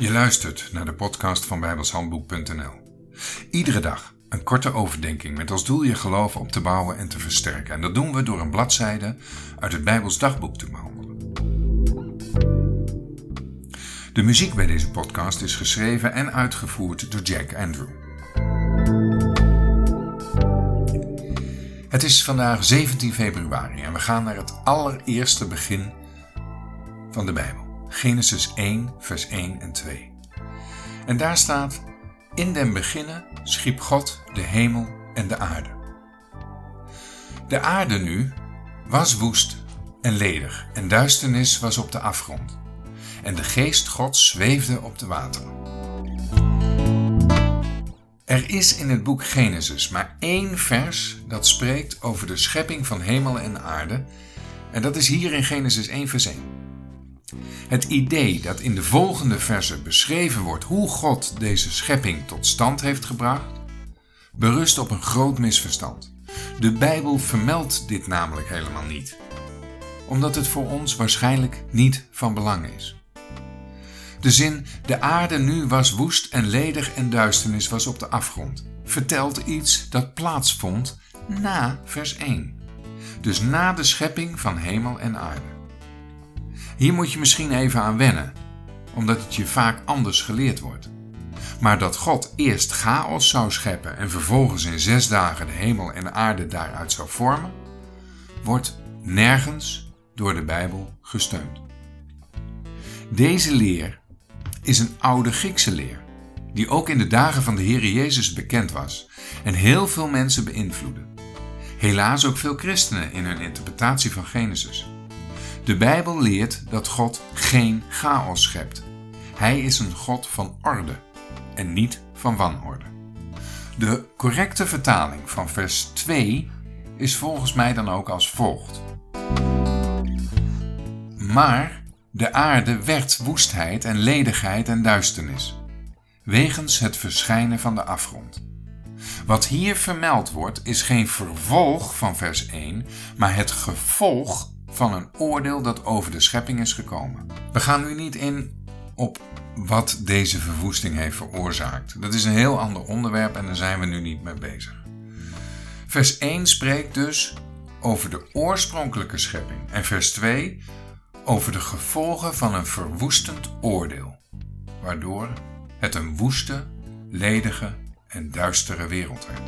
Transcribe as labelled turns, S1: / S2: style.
S1: Je luistert naar de podcast van bijbelshandboek.nl. Iedere dag een korte overdenking met als doel je geloof op te bouwen en te versterken. En dat doen we door een bladzijde uit het Bijbels dagboek te behandelen. De muziek bij deze podcast is geschreven en uitgevoerd door Jack Andrew. Het is vandaag 17 februari en we gaan naar het allereerste begin van de Bijbel. Genesis 1, vers 1 en 2. En daar staat: In den beginnen schiep God de hemel en de aarde. De aarde nu was woest en ledig, en duisternis was op de afgrond. En de geest Gods zweefde op de wateren. Er is in het boek Genesis maar één vers dat spreekt over de schepping van hemel en aarde, en dat is hier in Genesis 1, vers 1. Het idee dat in de volgende verse beschreven wordt hoe God deze schepping tot stand heeft gebracht, berust op een groot misverstand. De Bijbel vermeldt dit namelijk helemaal niet, omdat het voor ons waarschijnlijk niet van belang is. De zin de aarde nu was woest en ledig en duisternis was op de afgrond vertelt iets dat plaatsvond na vers 1. Dus na de schepping van hemel en aarde. Hier moet je misschien even aan wennen, omdat het je vaak anders geleerd wordt. Maar dat God eerst chaos zou scheppen en vervolgens in zes dagen de hemel en de aarde daaruit zou vormen, wordt nergens door de Bijbel gesteund. Deze leer is een oude Griekse leer, die ook in de dagen van de Heer Jezus bekend was en heel veel mensen beïnvloedde. Helaas ook veel christenen in hun interpretatie van Genesis. De Bijbel leert dat God geen chaos schept. Hij is een God van orde en niet van wanorde. De correcte vertaling van vers 2 is volgens mij dan ook als volgt. Maar de aarde werd woestheid en ledigheid en duisternis, wegens het verschijnen van de afgrond. Wat hier vermeld wordt is geen vervolg van vers 1, maar het gevolg van een oordeel dat over de schepping is gekomen. We gaan nu niet in op wat deze verwoesting heeft veroorzaakt. Dat is een heel ander onderwerp en daar zijn we nu niet mee bezig. Vers 1 spreekt dus over de oorspronkelijke schepping en vers 2 over de gevolgen van een verwoestend oordeel, waardoor het een woeste, ledige en duistere wereld werd.